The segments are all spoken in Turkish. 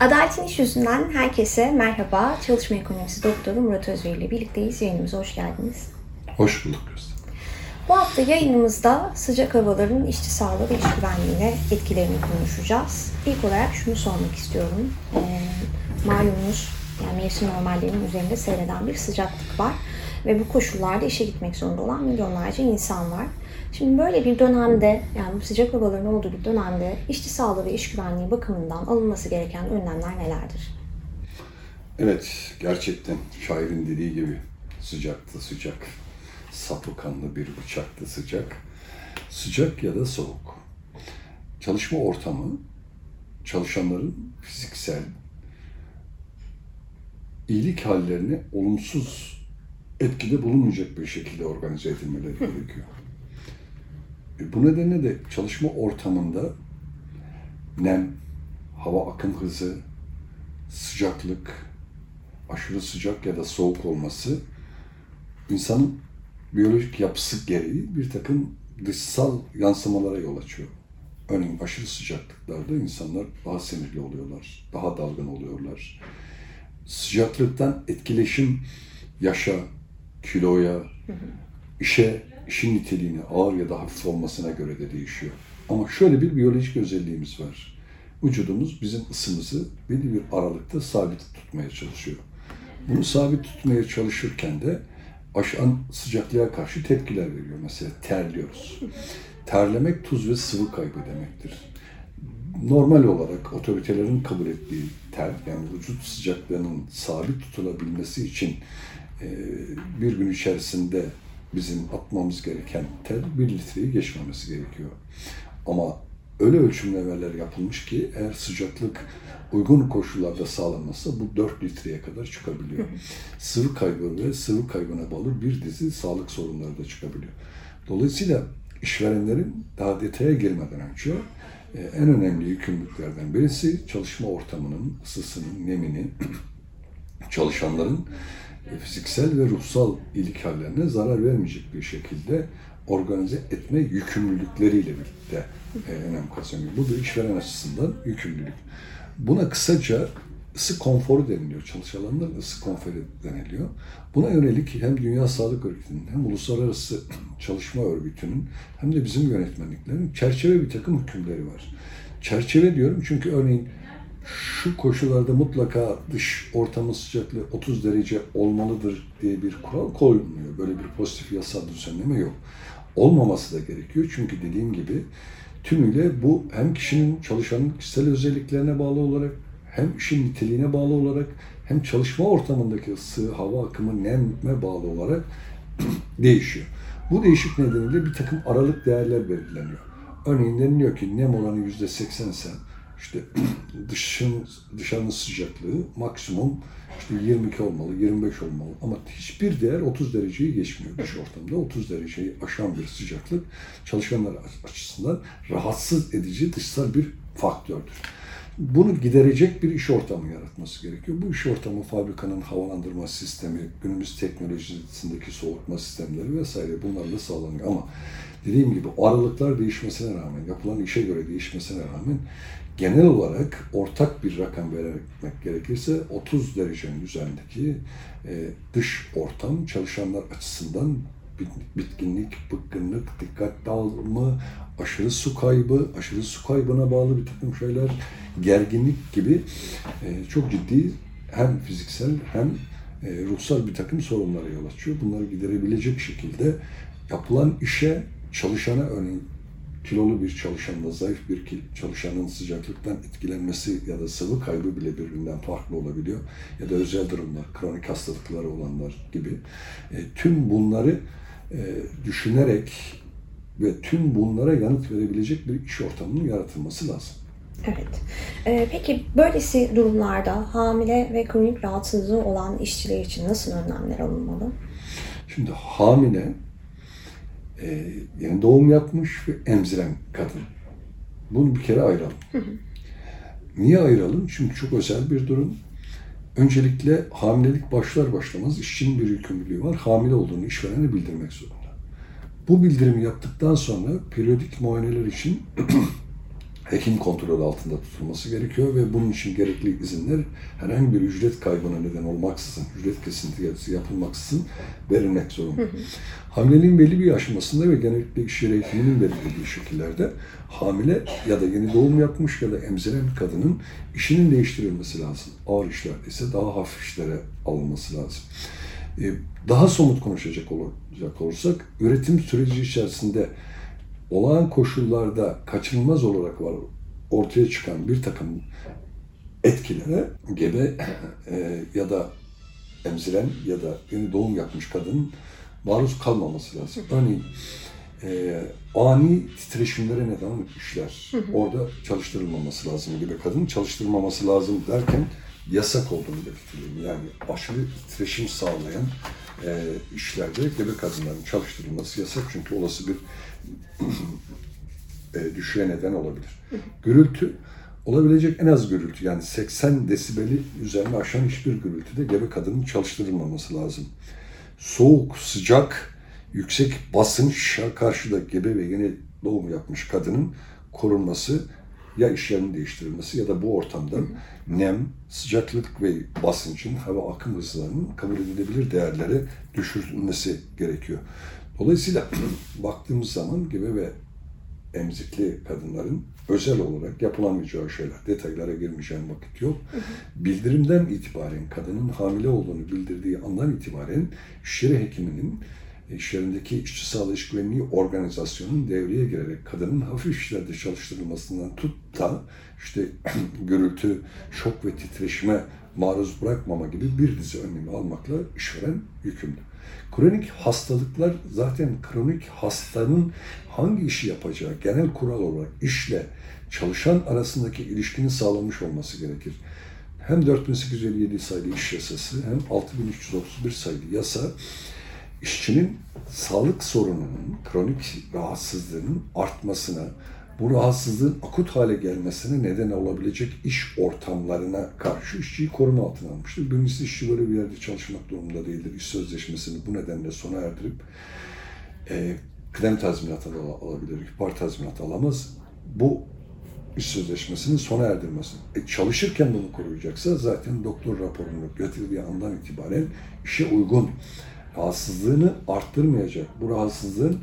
Adaletin İş Yüzünden herkese merhaba. Çalışma Ekonomisi Doktoru Murat Özver ile birlikteyiz. Yayınımıza hoş geldiniz. Hoş bulduk Gözde. Bu hafta yayınımızda sıcak havaların işçi sağlığı ve iş güvenliğine etkilerini konuşacağız. İlk olarak şunu sormak istiyorum. Ee, malumunuz yani mevsim normallerinin üzerinde seyreden bir sıcaklık var. Ve bu koşullarda işe gitmek zorunda olan milyonlarca insan var. Şimdi böyle bir dönemde yani bu sıcak havaların olduğu bir dönemde işçi sağlığı ve iş güvenliği bakımından alınması gereken önlemler nelerdir? Evet, gerçekten şairin dediği gibi sıcaktı sıcak, sapı kanlı bir bıçaktı sıcak, sıcak ya da soğuk. Çalışma ortamı, çalışanların fiziksel iyilik hallerine olumsuz etkide bulunmayacak bir şekilde organize edilmeleri gerekiyor. E, bu nedenle de çalışma ortamında nem, hava akım hızı, sıcaklık, aşırı sıcak ya da soğuk olması insanın biyolojik yapısı gereği bir takım dışsal yansımalara yol açıyor. Örneğin aşırı sıcaklıklarda insanlar daha sinirli oluyorlar, daha dalgın oluyorlar. Sıcaklıktan etkileşim yaşa, kiloya, işe işin niteliğine ağır ya da hafif olmasına göre de değişiyor. Ama şöyle bir biyolojik özelliğimiz var. Vücudumuz bizim ısımızı belli bir aralıkta sabit tutmaya çalışıyor. Bunu sabit tutmaya çalışırken de aşan sıcaklığa karşı tepkiler veriyor. Mesela terliyoruz. Terlemek tuz ve sıvı kaybı demektir. Normal olarak otoritelerin kabul ettiği ter, yani vücut sıcaklığının sabit tutulabilmesi için bir gün içerisinde bizim atmamız gereken ter bir litreyi geçmemesi gerekiyor. Ama öyle ölçümlemeler yapılmış ki eğer sıcaklık uygun koşullarda sağlanmazsa bu 4 litreye kadar çıkabiliyor. sıvı kaybı ve sıvı kaybına bağlı bir dizi sağlık sorunları da çıkabiliyor. Dolayısıyla işverenlerin daha detaya girmeden önce e, en önemli yükümlülüklerden birisi çalışma ortamının ısısının, nemini, çalışanların fiziksel ve ruhsal iyilik zarar vermeyecek bir şekilde organize etme yükümlülükleriyle birlikte e, önem kazanıyor. Bu bir işveren açısından yükümlülük. Buna kısaca ısı konforu deniliyor. Çalışanların ısı konforu deniliyor. Buna yönelik hem Dünya Sağlık Örgütü'nün hem Uluslararası Çalışma Örgütü'nün hem de bizim yönetmenliklerin çerçeve bir takım hükümleri var. Çerçeve diyorum çünkü örneğin şu koşullarda mutlaka dış ortamın sıcaklığı 30 derece olmalıdır diye bir kural koyulmuyor. Böyle bir pozitif yasal düzenleme yok. Olmaması da gerekiyor çünkü dediğim gibi tümüyle bu hem kişinin çalışanın kişisel özelliklerine bağlı olarak hem işin niteliğine bağlı olarak hem çalışma ortamındaki ısı, hava akımı, neme bağlı olarak değişiyor. Bu değişik nedeniyle bir takım aralık değerler belirleniyor. Örneğin deniliyor ki nem oranı yüzde 80 ise işte dışın, dışarının sıcaklığı maksimum işte 22 olmalı, 25 olmalı ama hiçbir değer 30 dereceyi geçmiyor dış ortamda. 30 dereceyi aşan bir sıcaklık çalışanlar açısından rahatsız edici dışsal bir faktördür. Bunu giderecek bir iş ortamı yaratması gerekiyor. Bu iş ortamı fabrikanın havalandırma sistemi, günümüz teknolojisindeki soğutma sistemleri vesaire bunlarla sağlanıyor. Ama dediğim gibi aralıklar değişmesine rağmen, yapılan işe göre değişmesine rağmen genel olarak ortak bir rakam vermek gerekirse 30 derecenin üzerindeki e, dış ortam çalışanlar açısından bitkinlik, bıkkınlık, dikkat dağılımı, aşırı su kaybı, aşırı su kaybına bağlı bir takım şeyler, gerginlik gibi e, çok ciddi hem fiziksel hem e, ruhsal bir takım sorunlara yol açıyor. Bunları giderebilecek şekilde yapılan işe çalışana örneğin kilolu bir çalışanla zayıf bir çalışanın sıcaklıktan etkilenmesi ya da sıvı kaybı bile birbirinden farklı olabiliyor. Ya da özel durumlar, kronik hastalıkları olanlar gibi. E, tüm bunları düşünerek ve tüm bunlara yanıt verebilecek bir iş ortamının yaratılması lazım. Evet. Ee, peki böylesi durumlarda hamile ve kronik rahatsızlığı olan işçiler için nasıl önlemler alınmalı? Şimdi hamile e, yeni doğum yapmış ve emziren kadın. Bunu bir kere ayıralım. Niye ayıralım? Çünkü çok özel bir durum. Öncelikle hamilelik başlar başlamaz işçinin bir yükümlülüğü var. Hamile olduğunu işverene bildirmek zorunda. Bu bildirimi yaptıktan sonra periyodik muayeneler için hekim kontrolü altında tutulması gerekiyor ve bunun için gerekli izinler herhangi bir ücret kaybına neden olmaksızın, ücret kesintisi yapılmaksızın verilmek zorunda. Hamileliğin belli bir aşamasında ve genellikle iş yeri hekiminin belirlediği şekillerde hamile ya da yeni doğum yapmış ya da emziren bir kadının işinin değiştirilmesi lazım. Ağır işlerde ise daha hafif işlere alınması lazım. Ee, Daha somut konuşacak olacak olursak, üretim süreci içerisinde olağan koşullarda kaçınılmaz olarak var ortaya çıkan bir takım etkilere gebe e, ya da emziren ya da yeni doğum yapmış kadının maruz kalmaması lazım. Örneğin e, ani titreşimlere neden olan işler. Orada çalıştırılmaması lazım gibi kadın çalıştırılmaması lazım derken yasak olduğunu belirtiyorum. Yani aşırı titreşim sağlayan e, işlerde gebe kadınların çalıştırılması yasak çünkü olası bir e, neden olabilir. Gürültü olabilecek en az gürültü yani 80 desibeli üzerine aşan hiçbir gürültüde gebe kadının çalıştırılmaması lazım. Soğuk, sıcak, yüksek basınça karşı da gebe ve yeni doğum yapmış kadının korunması ya iş yerinin değiştirilmesi ya da bu ortamda nem, sıcaklık ve basıncın hava akım hızlarının kabul edilebilir değerlere düşürülmesi gerekiyor. Dolayısıyla baktığımız zaman gebe ve emzikli kadınların özel olarak yapılamayacağı şeyler. Detaylara girmeyeceğim vakit yok. Bildirimden itibaren kadının hamile olduğunu bildirdiği andan itibaren yeri hekiminin iş yerindeki işçi sağlığı iş güvenliği organizasyonun devreye girerek kadının hafif işlerde çalıştırılmasından tut da işte gürültü, şok ve titreşime maruz bırakmama gibi bir dizi önlemi almakla işveren yükümlü. Kronik hastalıklar zaten kronik hastanın hangi işi yapacağı genel kural olarak işle çalışan arasındaki ilişkinin sağlanmış olması gerekir. Hem 4857 sayılı iş yasası hem 6331 sayılı yasa işçinin sağlık sorununun, kronik rahatsızlığının artmasına, bu rahatsızlığın akut hale gelmesine neden olabilecek iş ortamlarına karşı işçiyi koruma altına almıştır. Birincisi işçi böyle bir yerde çalışmak durumunda değildir. İş sözleşmesini bu nedenle sona erdirip e, kıdem tazminatı da alabilir, ihbar tazminatı alamaz. Bu iş sözleşmesinin sona erdirmesi. E, çalışırken bunu koruyacaksa zaten doktor raporunu getirdiği andan itibaren işe uygun rahatsızlığını arttırmayacak. Bu rahatsızlığın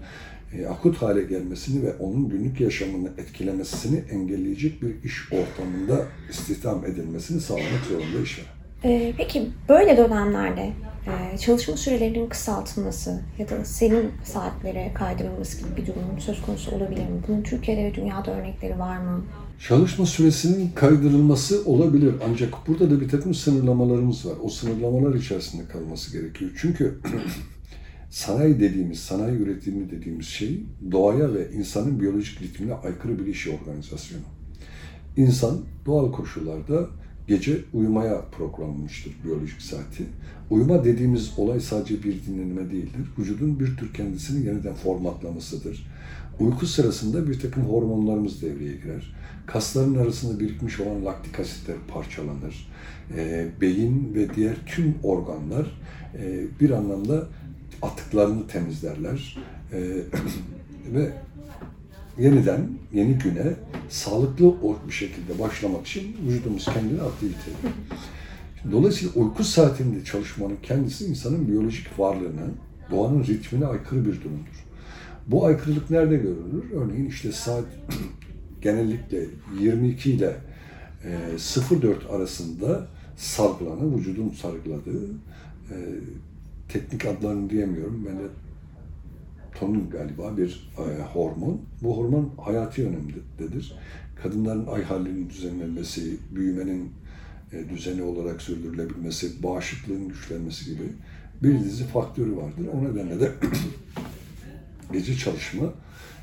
e, akut hale gelmesini ve onun günlük yaşamını etkilemesini engelleyecek bir iş ortamında istihdam edilmesini sağlamak zorunda işveren. Peki böyle dönemlerde e, çalışma sürelerinin kısaltılması ya da senin saatlere kaydırılması gibi bir durum söz konusu olabilir mi? Bunun Türkiye'de ve dünyada örnekleri var mı? Çalışma süresinin kaydırılması olabilir ancak burada da bir takım sınırlamalarımız var. O sınırlamalar içerisinde kalması gerekiyor. Çünkü sanayi dediğimiz, sanayi üretimi dediğimiz şey doğaya ve insanın biyolojik ritmine aykırı bir iş organizasyonu. İnsan doğal koşullarda gece uyumaya programlanmıştır biyolojik saati. Uyuma dediğimiz olay sadece bir dinlenme değildir. Vücudun bir tür kendisini yeniden formatlamasıdır. Uyku sırasında bir takım hormonlarımız devreye girer. Kasların arasında birikmiş olan laktik asitler parçalanır. E, beyin ve diğer tüm organlar e, bir anlamda atıklarını temizlerler. E, ve yeniden yeni güne sağlıklı bir şekilde başlamak için vücudumuz kendini aktivite ediyor. Dolayısıyla uyku saatinde çalışmanın kendisi insanın biyolojik varlığına, doğanın ritmine aykırı bir durumdur. Bu aykırılık nerede görülür? Örneğin işte saat genellikle 22 ile 04 arasında salgılanan, vücudun salgıladığı e, teknik adlarını diyemiyorum. Ben de tonun galiba bir e, hormon. Bu hormon hayati önemlidir. Kadınların ay halinin düzenlenmesi, büyümenin e, düzeni olarak sürdürülebilmesi, bağışıklığın güçlenmesi gibi bir dizi faktörü vardır. O nedenle de gece çalışma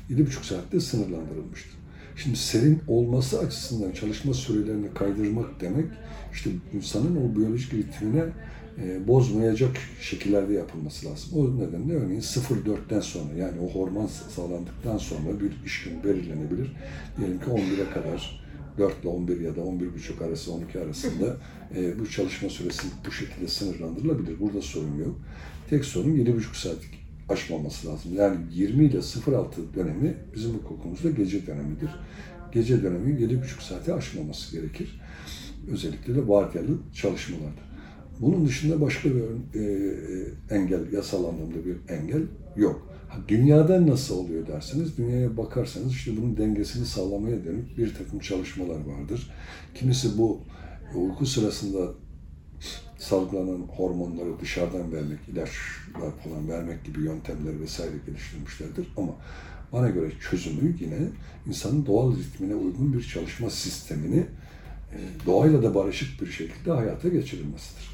7,5 saatte sınırlandırılmıştır. Şimdi serin olması açısından çalışma sürelerini kaydırmak demek işte insanın o biyolojik ritmine bozmayacak şekillerde yapılması lazım. O nedenle örneğin 0-4'ten sonra yani o hormon sağlandıktan sonra bir iş günü belirlenebilir. Diyelim ki 11'e kadar 4 ile 11 ya da 11.30 arası 12 arasında e, bu çalışma süresi bu şekilde sınırlandırılabilir. Burada sorun yok. Tek sorun 7,5 saatlik aşmaması lazım. Yani 20 ile 06 dönemi bizim hukukumuzda gece dönemidir. gece dönemi 7,5 saati aşmaması gerekir. Özellikle de vardiyalı çalışmalarda. Bunun dışında başka bir e, e, engel, yasal anlamda bir engel yok. Ha, dünyada nasıl oluyor derseniz, dünyaya bakarsanız işte bunun dengesini sağlamaya dönük bir takım çalışmalar vardır. Kimisi bu uyku sırasında salgılanan hormonları dışarıdan vermek, ilaçlar falan vermek gibi yöntemler vesaire geliştirmişlerdir. Ama bana göre çözümü yine insanın doğal ritmine uygun bir çalışma sistemini e, doğayla da barışık bir şekilde hayata geçirilmesidir.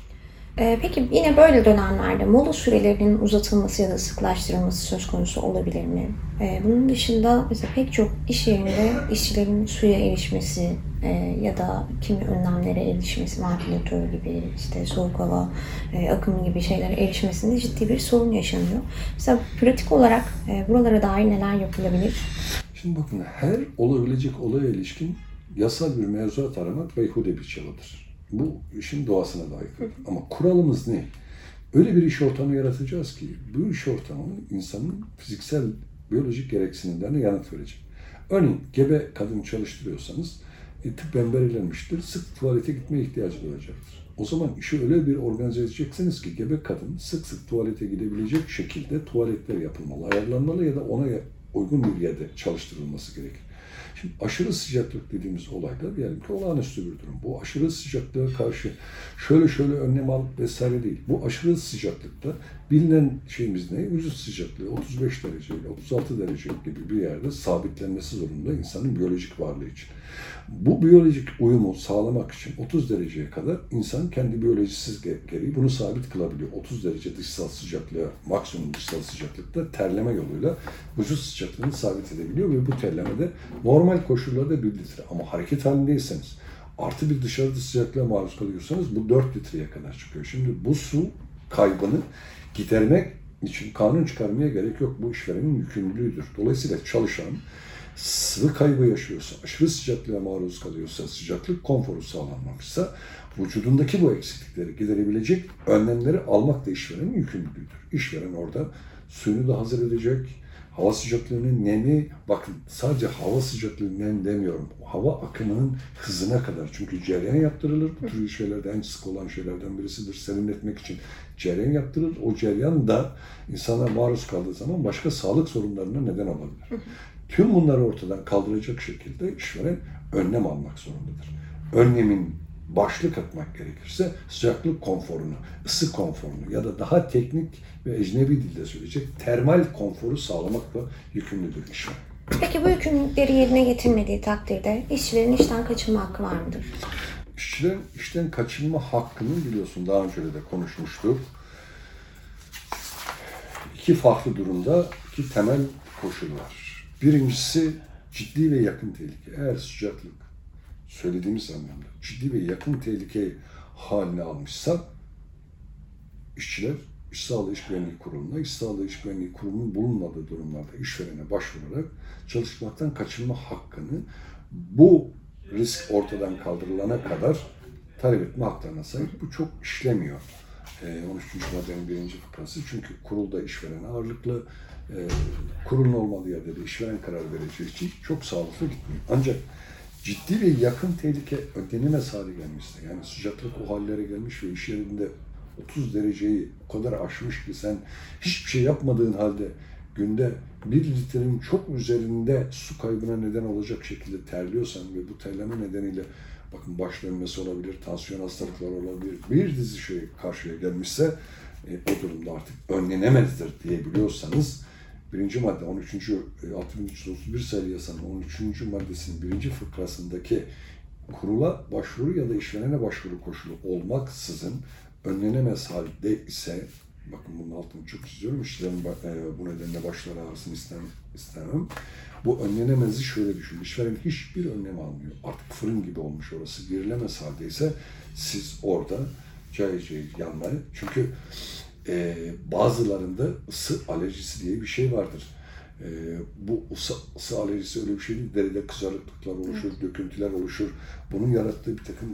Ee, peki yine böyle dönemlerde mola sürelerinin uzatılması ya da sıklaştırılması söz konusu olabilir mi? Ee, bunun dışında mesela pek çok iş yerinde işçilerin suya erişmesi e, ya da kimi önlemlere erişmesi, ventilatör gibi işte soğuk hava e, akımı gibi şeylere erişmesinde ciddi bir sorun yaşanıyor. Mesela pratik olarak e, buralara dair neler yapılabilir? Şimdi bakın her olabilecek olaya ilişkin yasal bir mevzuat aramak beyhude bir çabadır. Bu işin doğasına da aykırı. Ama kuralımız ne? Öyle bir iş ortamı yaratacağız ki bu iş ortamı insanın fiziksel, biyolojik gereksinimlerine yanıt verecek. Örneğin gebe kadın çalıştırıyorsanız e, tıbben belirlenmiştir. Sık tuvalete gitmeye ihtiyacı duyacaktır. O zaman işi öyle bir organize edeceksiniz ki gebe kadın sık sık tuvalete gidebilecek şekilde tuvaletler yapılmalı, ayarlanmalı ya da ona uygun bir yerde çalıştırılması gerekir. Şimdi aşırı sıcaklık dediğimiz olayda diyelim ki olağanüstü bir durum. Bu aşırı sıcaklığa karşı şöyle şöyle önlem al vesaire değil. Bu aşırı sıcaklıkta bilinen şeyimiz ne? Vücut sıcaklığı 35 derece, 36 derece gibi bir yerde sabitlenmesi zorunda insanın biyolojik varlığı için. Bu biyolojik uyumu sağlamak için 30 dereceye kadar insan kendi biyolojisiz gereği bunu sabit kılabiliyor. 30 derece dışsal sıcaklığa, maksimum dışsal sıcaklıkta terleme yoluyla vücut sıcaklığını sabit edebiliyor ve bu terleme de normal koşullarda 1 litre. Ama hareket halindeyseniz artı bir dışarıda sıcaklığa maruz kalıyorsanız bu 4 litreye kadar çıkıyor. Şimdi bu su kaybını gidermek için kanun çıkarmaya gerek yok. Bu işverenin yükümlülüğüdür. Dolayısıyla çalışan sıvı kaybı yaşıyorsa, aşırı sıcaklığa maruz kalıyorsa, sıcaklık konforu sağlanmamışsa vücudundaki bu eksiklikleri giderebilecek önlemleri almak da işverenin yükümlülüğüdür. İşveren orada suyunu da hazır edecek, hava sıcaklığının nemi, bakın sadece hava sıcaklığı nem demiyorum, hava akımının hızına kadar. Çünkü cereyan yaptırılır, bu tür şeylerde en sık olan şeylerden birisidir. Serinletmek için cereyan yaptırılır. O cereyan da insana maruz kaldığı zaman başka sağlık sorunlarına neden olabilir. Tüm bunları ortadan kaldıracak şekilde işveren önlem almak zorundadır. Önlemin başlık atmak gerekirse sıcaklık konforunu, ısı konforunu ya da daha teknik ve ecnebi dilde söyleyecek termal konforu sağlamakla yükümlüdür işveren. Peki bu yükümlülükleri yerine getirmediği takdirde işçilerin işten kaçınma hakkı var mıdır? İşçilerin işten kaçınma hakkını biliyorsun daha önce de konuşmuştuk. İki farklı durumda iki temel koşul var. Birincisi ciddi ve yakın tehlike. Eğer sıcaklık söylediğimiz anlamda ciddi ve yakın tehlike haline almışsa işçiler İş Sağlığı İş Güvenliği Kurulu'na, İş Sağlığı İş Güvenliği Kurulu'nun bulunmadığı durumlarda işverene başvurarak çalışmaktan kaçınma hakkını bu risk ortadan kaldırılana kadar talep etme haklarına sahip. Bu çok işlemiyor. 13. maddenin birinci fıkrası. Çünkü kurulda işveren ağırlıklı, e, kurulun olmadığı yerde de işveren karar vereceği için çok sağlıklı gitmiyor. Ancak ciddi ve yakın tehlike ödenemez hale gelmişse, yani sıcaklık o hallere gelmiş ve iş yerinde 30 dereceyi o kadar aşmış ki sen hiçbir şey yapmadığın halde günde bir litrenin çok üzerinde su kaybına neden olacak şekilde terliyorsan ve bu terleme nedeniyle bakın baş dönmesi olabilir, tansiyon hastalıkları olabilir, bir dizi şey karşıya gelmişse e, o durumda artık önlenemezdir diyebiliyorsanız birinci madde 13. 6331 sayılı yasanın 13. maddesinin birinci fıkrasındaki kurula başvuru ya da işverene başvuru koşulu olmaksızın önlenemez halde ise bakın bunun altını çok çiziyorum işlerin bu nedenle başları ağrısını istemem, istemem. Bu önlenemezi şöyle düşün. İşveren hiçbir önlem almıyor. Artık fırın gibi olmuş orası. Girilemez haldeyse siz orada cayır cayır yanmaya. Çünkü e, bazılarında ısı alerjisi diye bir şey vardır. E, bu ısı, ısı alerjisi öyle bir şey değil. Deride kızarıklıklar oluşur, evet. döküntüler oluşur. Bunun yarattığı bir takım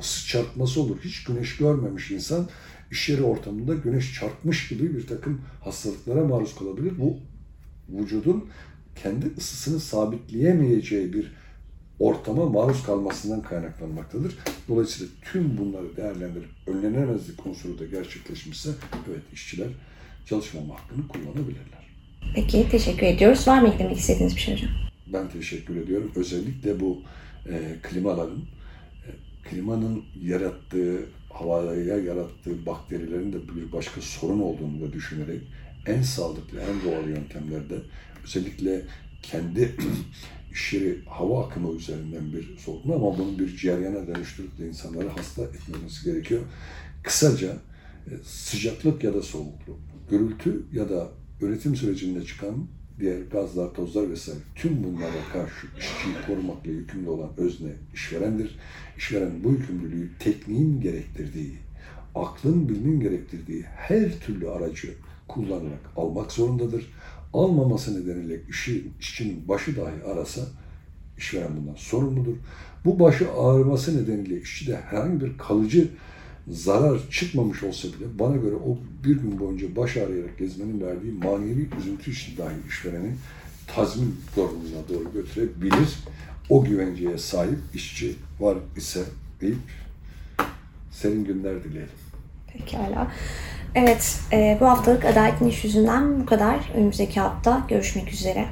ısı çarpması olur. Hiç güneş görmemiş insan iş yeri ortamında güneş çarpmış gibi bir takım hastalıklara maruz kalabilir. Bu vücudun kendi ısısını sabitleyemeyeceği bir ortama maruz kalmasından kaynaklanmaktadır. Dolayısıyla tüm bunları değerlendirip önlenemezlik unsuru da gerçekleşmişse evet işçiler çalışmama hakkını kullanabilirler. Peki teşekkür ediyoruz. Var mı eklemek istediğiniz bir şey hocam? Ben teşekkür ediyorum. Özellikle bu e, klimaların, e, klimanın yarattığı, havaya yarattığı bakterilerin de bir başka sorun olduğunu da düşünerek en sağlıklı, en doğal yöntemlerde özellikle kendi iş yeri hava akımı üzerinden bir soğutma ama bunun bir ceryana dönüştürüp de insanları hasta etmemesi gerekiyor. Kısaca e, sıcaklık ya da soğukluk, gürültü ya da üretim sürecinde çıkan diğer gazlar, tozlar vesaire tüm bunlara karşı işçiyi korumakla yükümlü olan özne işverendir. İşveren bu yükümlülüğü tekniğin gerektirdiği, aklın bilmin gerektirdiği her türlü aracı kullanarak almak zorundadır. Almaması nedeniyle işi, işçinin başı dahi arasa işveren bundan sorumludur. Bu başı ağrıması nedeniyle işçide herhangi bir kalıcı zarar çıkmamış olsa bile bana göre o bir gün boyunca baş ağrıyarak gezmenin verdiği manevi üzüntü için dahi işvereni tazmin zorunluluğuna doğru götürebilir. O güvenceye sahip işçi var ise deyip serin günler dileyelim. Pekala. Evet, e, bu haftalık Adaletin İş Yüzünden bu kadar. Önümüzdeki hafta görüşmek üzere.